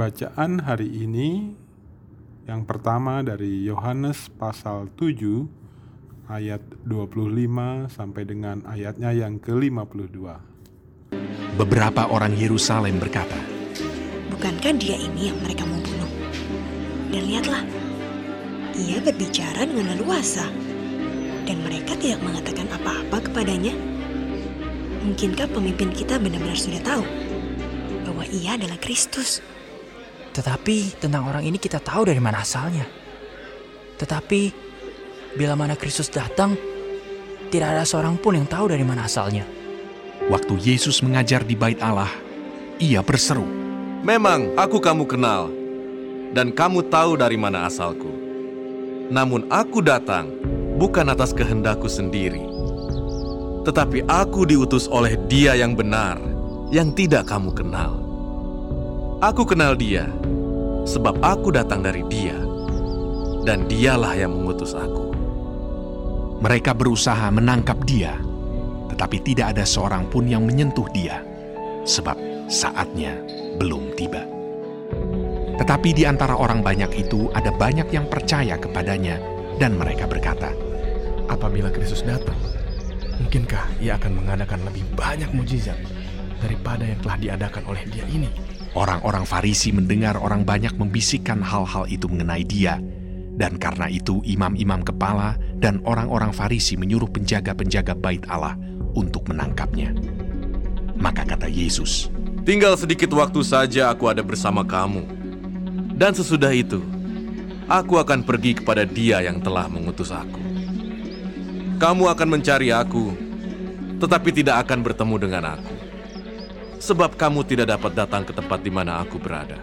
Bacaan hari ini yang pertama dari Yohanes pasal 7 ayat 25 sampai dengan ayatnya yang ke-52. Beberapa orang Yerusalem berkata, Bukankah dia ini yang mereka mau bunuh? Dan lihatlah, ia berbicara dengan leluasa. Dan mereka tidak mengatakan apa-apa kepadanya. Mungkinkah pemimpin kita benar-benar sudah tahu bahwa ia adalah Kristus? Tetapi tentang orang ini kita tahu dari mana asalnya. Tetapi bila mana Kristus datang, tidak ada seorang pun yang tahu dari mana asalnya. waktu Yesus mengajar di bait Allah, ia berseru, Memang aku kamu kenal, dan kamu tahu dari mana asalku. Namun aku datang bukan atas kehendakku sendiri, tetapi aku diutus oleh Dia yang benar, yang tidak kamu kenal. Aku kenal Dia, sebab aku datang dari Dia, dan Dialah yang mengutus aku. mereka berusaha menangkap dia, tetapi tidak ada seorang pun yang menyentuh dia, sebab saatnya belum tiba. Tetapi di antara orang banyak itu ada banyak yang percaya kepadanya, dan mereka berkata, Apabila Kristus datang, mungkinkah ia akan mengadakan lebih banyak mujizat daripada yang telah diadakan oleh dia ini? Orang-orang Farisi mendengar orang banyak membisikkan hal-hal itu mengenai dia, dan karena itu imam-imam kepala dan orang-orang Farisi menyuruh penjaga-penjaga bait Allah untuk menangkapnya. Maka kata Yesus, Tinggal sedikit waktu saja aku ada bersama kamu. Dan sesudah itu, aku akan pergi kepada dia yang telah mengutus aku. Kamu akan mencari aku, tetapi tidak akan bertemu dengan aku. Sebab kamu tidak dapat datang ke tempat di mana aku berada.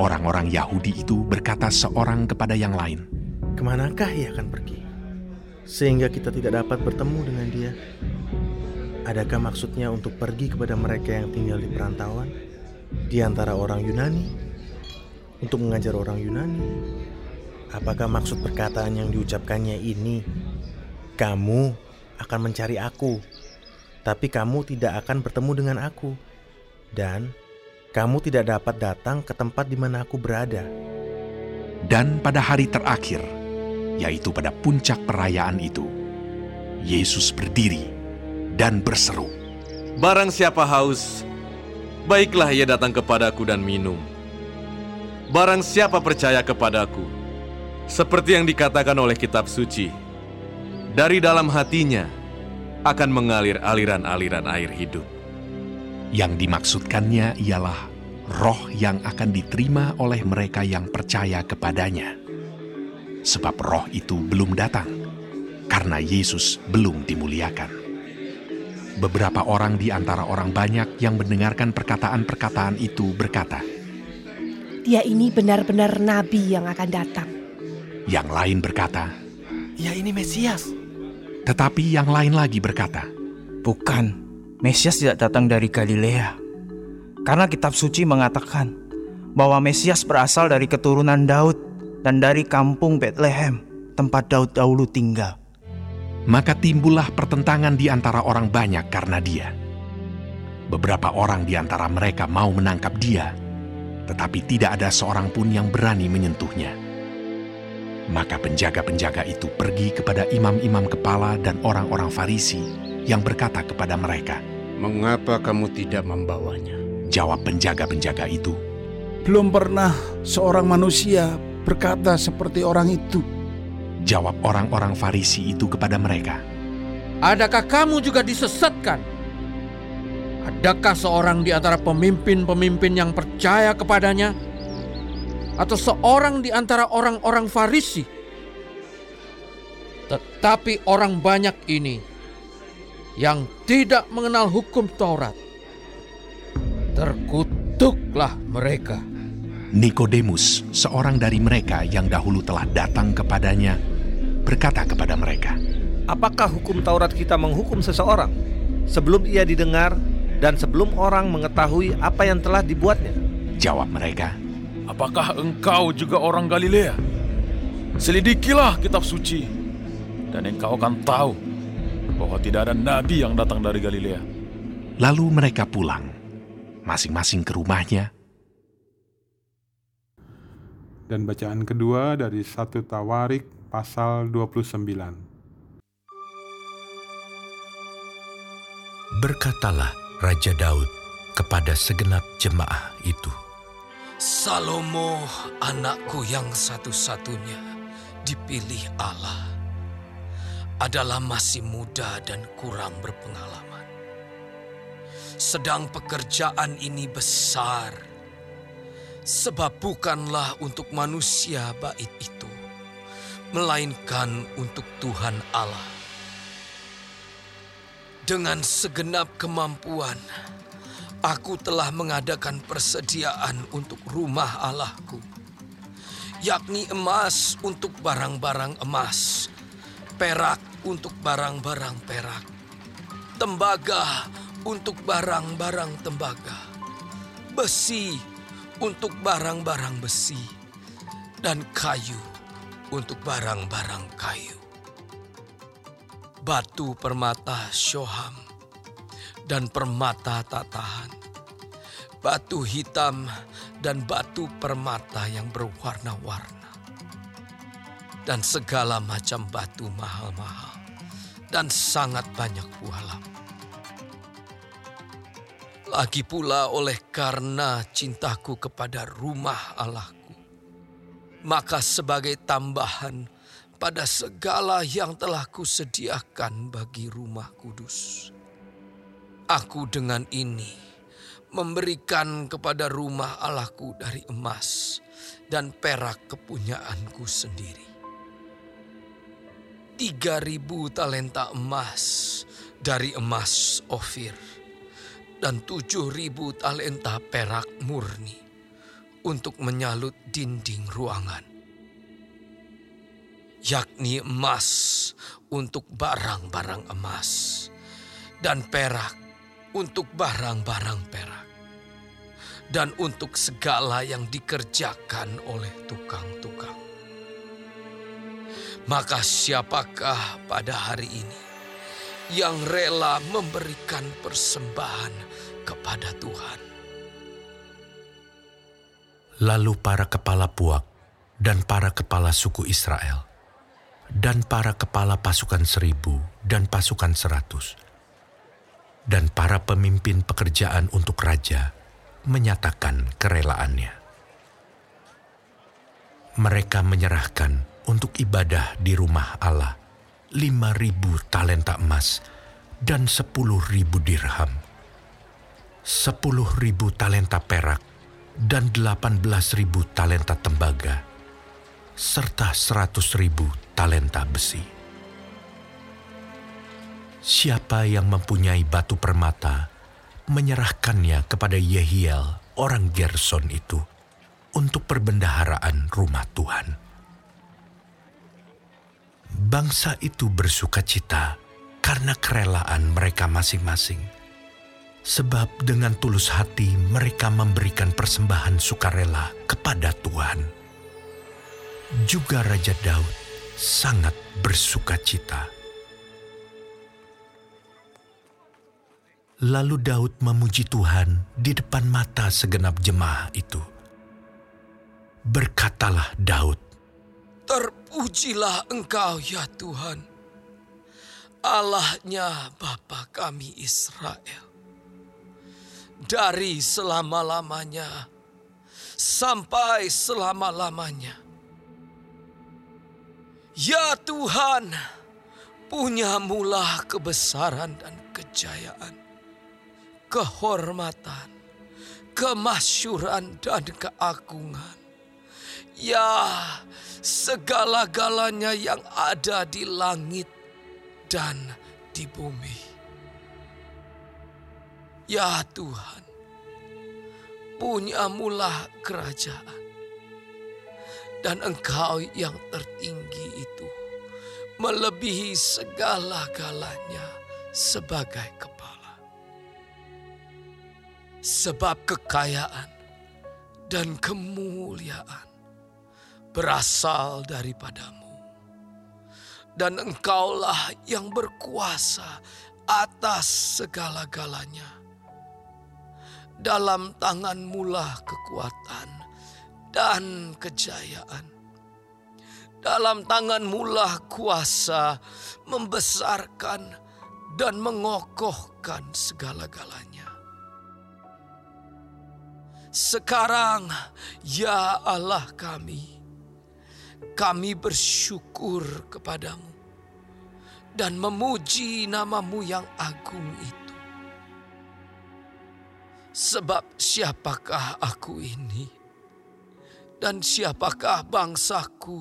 orang-orang Yahudi itu berkata seorang kepada yang lain, Ke manakah ia akan pergi? Sehingga kita tidak dapat bertemu dengan dia. Adakah maksudnya untuk pergi kepada mereka yang tinggal di perantauan? Di antara orang Yunani? Untuk mengajar orang Yunani? Apakah maksud perkataan yang diucapkannya ini? Kamu akan mencari aku, tapi kamu tidak akan bertemu dengan aku. Dan kamu tidak dapat datang ke tempat di mana aku berada. Dan pada hari terakhir, yaitu pada puncak perayaan itu, Yesus berdiri dan berseru, Barang siapa haus, baiklah ia datang kepadaku dan minum. Barang siapa percaya kepadaku, seperti yang dikatakan oleh kitab suci, dari dalam hatinya akan mengalir aliran-aliran air hidup. Yang dimaksudkannya ialah roh yang akan diterima oleh mereka yang percaya kepadanya. Sebab roh itu belum datang, karena Yesus belum dimuliakan. Beberapa orang di antara orang banyak yang mendengarkan perkataan-perkataan itu berkata, Dia ini benar-benar nabi yang akan datang. yang lain berkata, Ia ini Mesias. Tetapi yang lain lagi berkata, Bukan, Mesias tidak datang dari Galilea. Karena kitab suci mengatakan bahwa Mesias berasal dari keturunan Daud dan dari kampung Bethlehem, tempat Daud dahulu tinggal. Maka timbullah pertentangan di antara orang banyak karena dia. Beberapa orang di antara mereka mau menangkap dia, tetapi tidak ada seorang pun yang berani menyentuhnya. Maka penjaga-penjaga itu pergi kepada imam-imam kepala dan orang-orang Farisi yang berkata kepada mereka, Mengapa kamu tidak membawanya? Jawab penjaga-penjaga itu, Belum pernah seorang manusia berkata seperti orang itu. Jawab orang-orang Farisi itu kepada mereka, Adakah kamu juga disesatkan? Adakah seorang di antara pemimpin-pemimpin yang percaya kepadanya? Atau seorang di antara orang-orang Farisi? Tetapi orang banyak ini yang tidak mengenal hukum Taurat, terkutuklah mereka. Nikodemus, seorang dari mereka yang dahulu telah datang kepadanya, berkata kepada mereka, Apakah hukum Taurat kita menghukum seseorang sebelum ia didengar dan sebelum orang mengetahui apa yang telah dibuatnya? Jawab mereka, Apakah engkau juga orang Galilea? Selidikilah kitab suci, dan engkau akan tahu bahwa tidak ada nabi yang datang dari Galilea. Lalu mereka pulang, masing-masing ke rumahnya, Dan bacaan kedua dari 1 Tawarik pasal 29. Berkatalah Raja Daud kepada segenap jemaah itu. Salomo anakku yang satu-satunya dipilih Allah adalah masih muda dan kurang berpengalaman. Sedang pekerjaan ini besar, sebab bukanlah untuk manusia bait itu, melainkan untuk Tuhan Allah. Dengan segenap kemampuan, aku telah mengadakan persediaan untuk rumah Allahku, yakni emas untuk barang-barang emas, perak untuk barang-barang perak, tembaga untuk barang-barang tembaga, besi untuk barang-barang besi, dan kayu untuk barang-barang kayu. Batu permata syoham dan permata tak tahan, batu hitam dan batu permata yang berwarna-warna, dan segala macam batu mahal-mahal, dan sangat banyak bualam. Lagi pula oleh karena cintaku kepada rumah Allahku, maka sebagai tambahan pada segala yang telah kusediakan bagi rumah kudus. Aku dengan ini memberikan kepada rumah Allahku dari emas dan perak kepunyaanku sendiri. Tiga ribu talenta emas dari emas Ofir dan tujuh ribu talenta perak murni untuk menyalut dinding ruangan. Yakni emas untuk barang-barang emas dan perak untuk barang-barang perak dan untuk segala yang dikerjakan oleh tukang-tukang. Maka siapakah pada hari ini yang rela memberikan persembahan kepada Tuhan. Lalu para kepala puak dan para kepala suku Israel dan para kepala pasukan seribu dan pasukan seratus dan para pemimpin pekerjaan untuk raja menyatakan kerelaannya. Mereka menyerahkan untuk ibadah di rumah Allah lima ribu talenta emas dan sepuluh ribu dirham, sepuluh ribu talenta perak dan delapan belas ribu talenta tembaga, serta seratus ribu talenta besi. Siapa yang mempunyai batu permata, menyerahkannya kepada Yehiel, orang Gerson itu, untuk perbendaharaan rumah Tuhan. Bangsa itu bersuka cita karena kerelaan mereka masing-masing. Sebab dengan tulus hati mereka memberikan persembahan sukarela kepada Tuhan. Juga Raja Daud sangat bersuka cita. Lalu Daud memuji Tuhan di depan mata segenap jemaah itu. Berkatalah Daud, Terpujilah engkau ya Tuhan, Allahnya Bapa kami Israel. Dari selama-lamanya sampai selama-lamanya. Ya Tuhan, punyamulah kebesaran dan kejayaan, kehormatan, kemasyuran dan keagungan. Ya, segala-galanya yang ada di langit dan di bumi. Ya Tuhan, punyamulah kerajaan. Dan engkau yang tertinggi itu melebihi segala-galanya sebagai kepala. Sebab kekayaan dan kemuliaan berasal daripadamu. Dan engkaulah yang berkuasa atas segala-galanya. Dalam tanganmulah kekuatan dan kejayaan. Dalam tanganmu lah kuasa membesarkan dan mengokohkan segala-galanya. Sekarang, ya Allah kami, kami bersyukur kepadamu dan memuji namamu yang agung itu. Sebab siapakah aku ini? Dan siapakah bangsaku?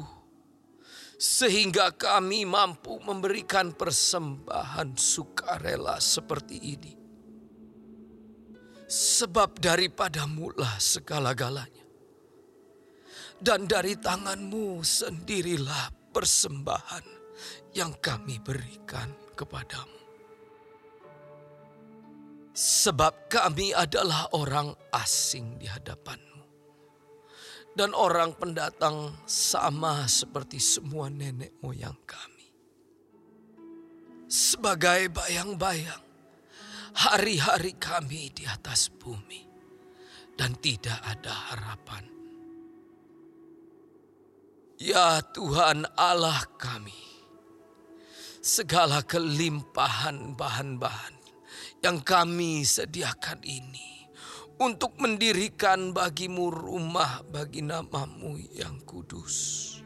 Sehingga kami mampu memberikan persembahan sukarela seperti ini. Sebab daripada mula segala-galanya. Dan dari tanganmu sendirilah persembahan yang kami berikan kepadamu. Sebab kami adalah orang asing di hadapanmu. Dan orang pendatang sama seperti semua nenek moyang kami. Sebagai bayang-bayang, hari-hari kami di atas bumi. Dan tidak ada harapan. Ya Tuhan Allah kami, segala kelimpahan bahan-bahan yang kami sediakan ini untuk mendirikan bagimu rumah bagi namamu yang kudus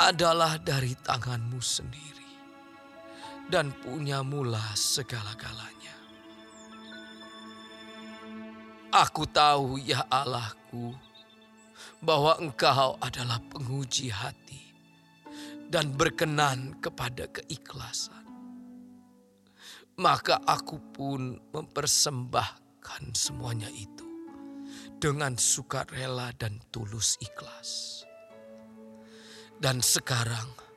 adalah dari tanganmu sendiri dan punya mula segala-galanya. Aku tahu ya Allahku bahwa engkau adalah penguji hati dan berkenan kepada keikhlasan maka aku pun mempersembahkan semuanya itu dengan sukarela dan tulus ikhlas. Dan sekarang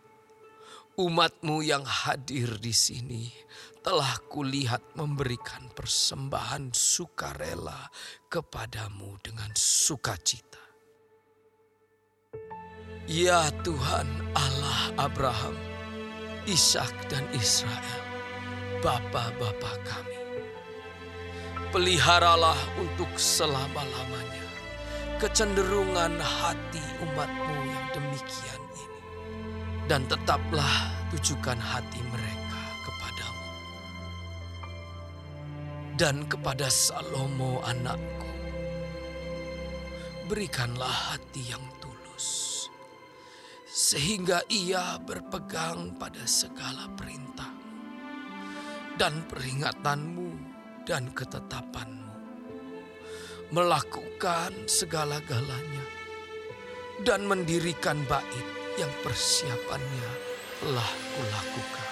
umatmu yang hadir di sini telah kulihat memberikan persembahan sukarela kepadamu dengan sukacita. Ya Tuhan Allah Abraham, Ishak dan Israel, Bapa-bapa kami. Peliharalah untuk selama-lamanya kecenderungan hati umatmu yang demikian. Dan tetaplah tujukan hati mereka kepadamu. Dan kepada Salomo anakku, berikanlah hati yang tulus. Sehingga ia berpegang pada segala perintah dan peringatanmu dan ketetapanmu. Melakukan segala-galanya dan mendirikan bait yang persiapannya telah kulakukan.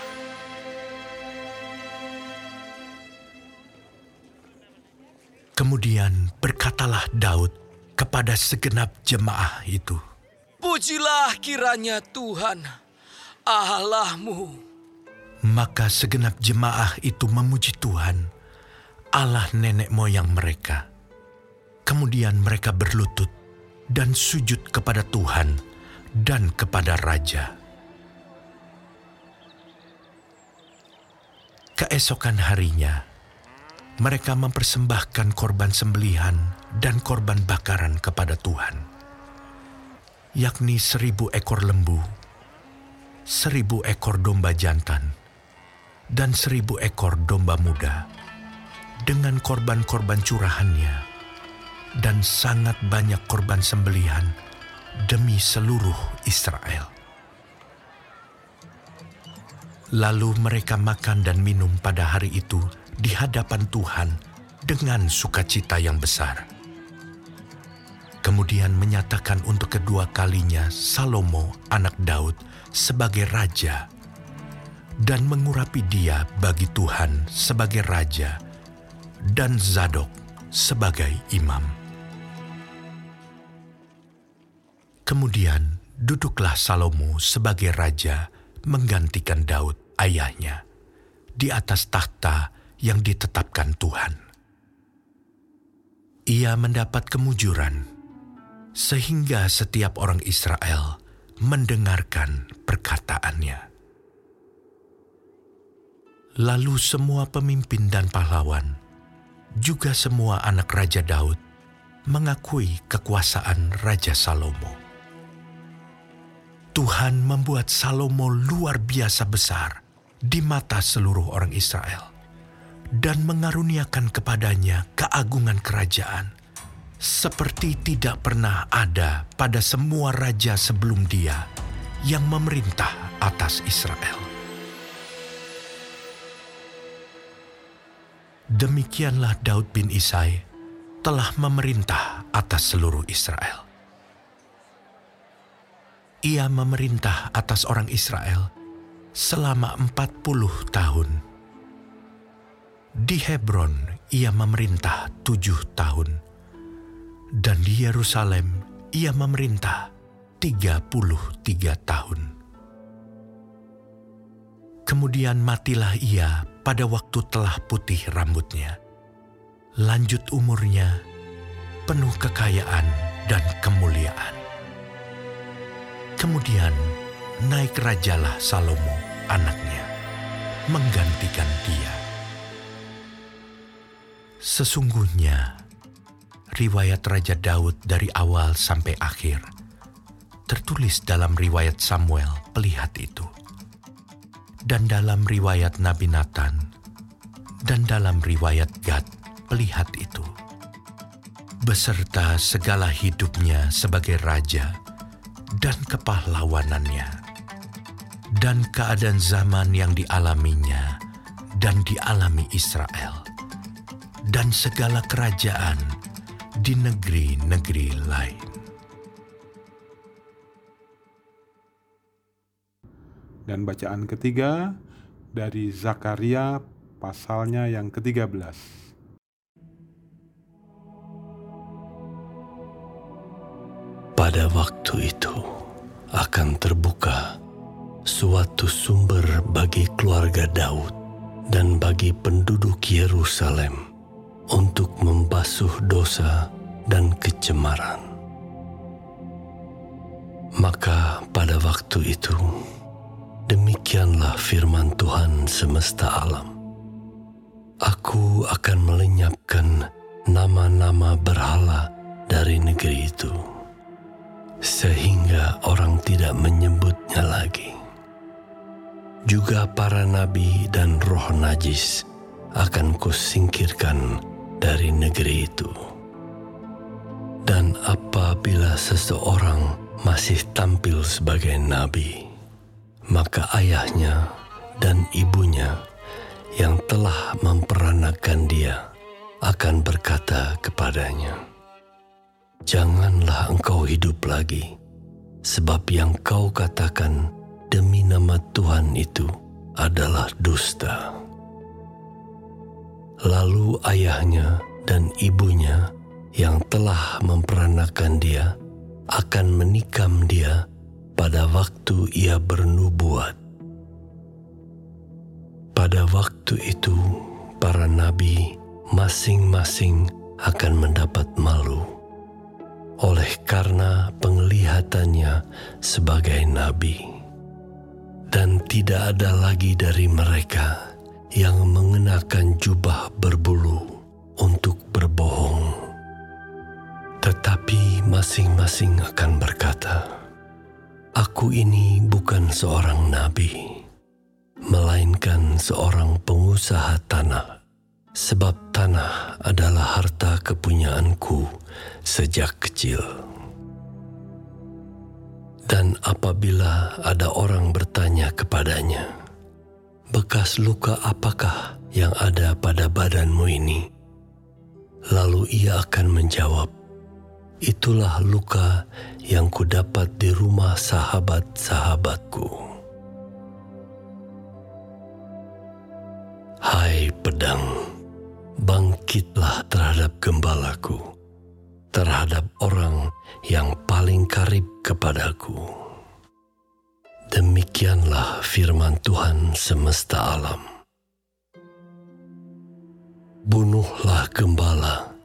Kemudian berkatalah Daud kepada segenap jemaah itu. Pujilah kiranya Tuhan Allahmu maka segenap jemaah itu memuji Tuhan, Allah nenek moyang mereka. Kemudian mereka berlutut dan sujud kepada Tuhan dan kepada Raja. Keesokan harinya, mereka mempersembahkan korban sembelihan dan korban bakaran kepada Tuhan, yakni seribu ekor lembu, seribu ekor domba jantan, dan seribu ekor domba muda dengan korban-korban curahannya dan sangat banyak korban sembelihan demi seluruh Israel. Lalu mereka makan dan minum pada hari itu di hadapan Tuhan dengan sukacita yang besar. Kemudian menyatakan untuk kedua kalinya Salomo anak Daud sebagai raja dan mengurapi dia bagi Tuhan sebagai raja dan Zadok sebagai imam. Kemudian duduklah Salomo sebagai raja menggantikan Daud ayahnya di atas takhta yang ditetapkan Tuhan. Ia mendapat kemujuran sehingga setiap orang Israel mendengarkan perkataannya. Lalu semua pemimpin dan pahlawan, juga semua anak Raja Daud, mengakui kekuasaan Raja Salomo. Tuhan membuat Salomo luar biasa besar di mata seluruh orang Israel dan mengaruniakan kepadanya keagungan kerajaan seperti tidak pernah ada pada semua raja sebelum dia yang memerintah atas Israel. Demikianlah Daud bin Isai telah memerintah atas seluruh Israel. Ia memerintah atas orang Israel selama empat puluh tahun. Di Hebron ia memerintah tujuh tahun, dan di Yerusalem ia memerintah tiga puluh tiga tahun. Kemudian matilah ia pada waktu telah putih rambutnya. Lanjut umurnya, penuh kekayaan dan kemuliaan. Kemudian naik rajalah Salomo, anaknya, menggantikan dia. Sesungguhnya, riwayat Raja Daud dari awal sampai akhir tertulis dalam riwayat Samuel pelihat itu dan dalam riwayat Nabi Nathan, dan dalam riwayat Gad pelihat itu, beserta segala hidupnya sebagai raja dan kepahlawanannya, dan keadaan zaman yang dialaminya dan dialami Israel, dan segala kerajaan di negeri-negeri lain. Dan bacaan ketiga dari Zakaria pasalnya yang ke-13. Pada waktu itu akan terbuka suatu sumber bagi keluarga Daud dan bagi penduduk Yerusalem untuk membasuh dosa dan kecemaran. Maka pada waktu itu Demikianlah firman Tuhan semesta alam. Aku akan melenyapkan nama-nama berhala dari negeri itu, sehingga orang tidak menyebutnya lagi. Juga para nabi dan roh najis akan kusingkirkan dari negeri itu. Dan apabila seseorang masih tampil sebagai nabi, maka ayahnya dan ibunya yang telah memperanakan dia akan berkata kepadanya, "Janganlah engkau hidup lagi, sebab yang kau katakan demi nama Tuhan itu adalah dusta." Lalu ayahnya dan ibunya yang telah memperanakan dia akan menikam dia pada waktu ia bernubuat. Pada waktu itu, para nabi masing-masing akan mendapat malu karena penglihatannya sebagai nabi, dan tidak ada lagi dari mereka yang mengenakan jubah berbulu untuk berbohong, tetapi masing-masing akan berkata, Aku ini bukan seorang nabi, melainkan seorang pengusaha tanah, sebab tanah adalah harta kepunyaanku sejak kecil. Dan apabila ada orang bertanya kepadanya, "Bekas luka apakah yang ada pada badanmu ini?" Lalu ia akan menjawab, itulah luka yang kudapat di rumah sahabat-sahabatku. Hai pedang, bangkitlah terhadap gembalaku, terhadap orang yang paling karib kepadaku. Demikianlah firman Tuhan semesta alam. Bunuhlah gembala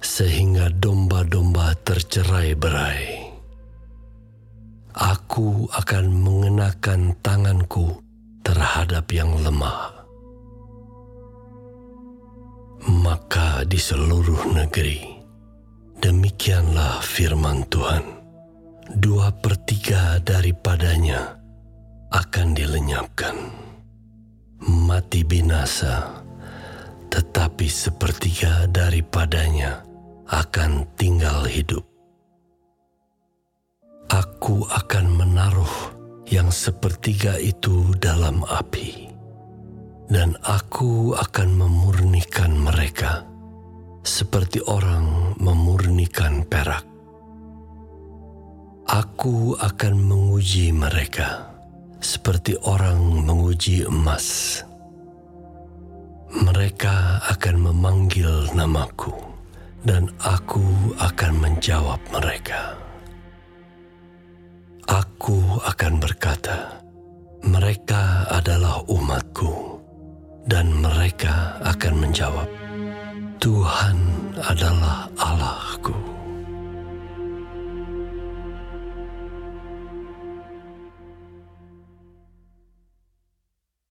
sehingga domba-domba tercerai berai. Aku akan mengenakan tanganku terhadap yang lemah. Maka di seluruh negeri, Demikianlah firman Tuhan. Dua per tiga daripadanya akan dilenyapkan. Mati binasa, tetapi sepertiga daripadanya akan tinggal hidup. Aku akan menaruh yang sepertiga itu dalam api, dan aku akan memurnikan mereka seperti orang memurnikan perak. Aku akan menguji mereka seperti orang menguji emas. Mereka akan memanggil namaku, dan aku akan menjawab mereka. Aku akan berkata, "Mereka adalah umatku," dan mereka akan menjawab, "Tuhan adalah Allahku."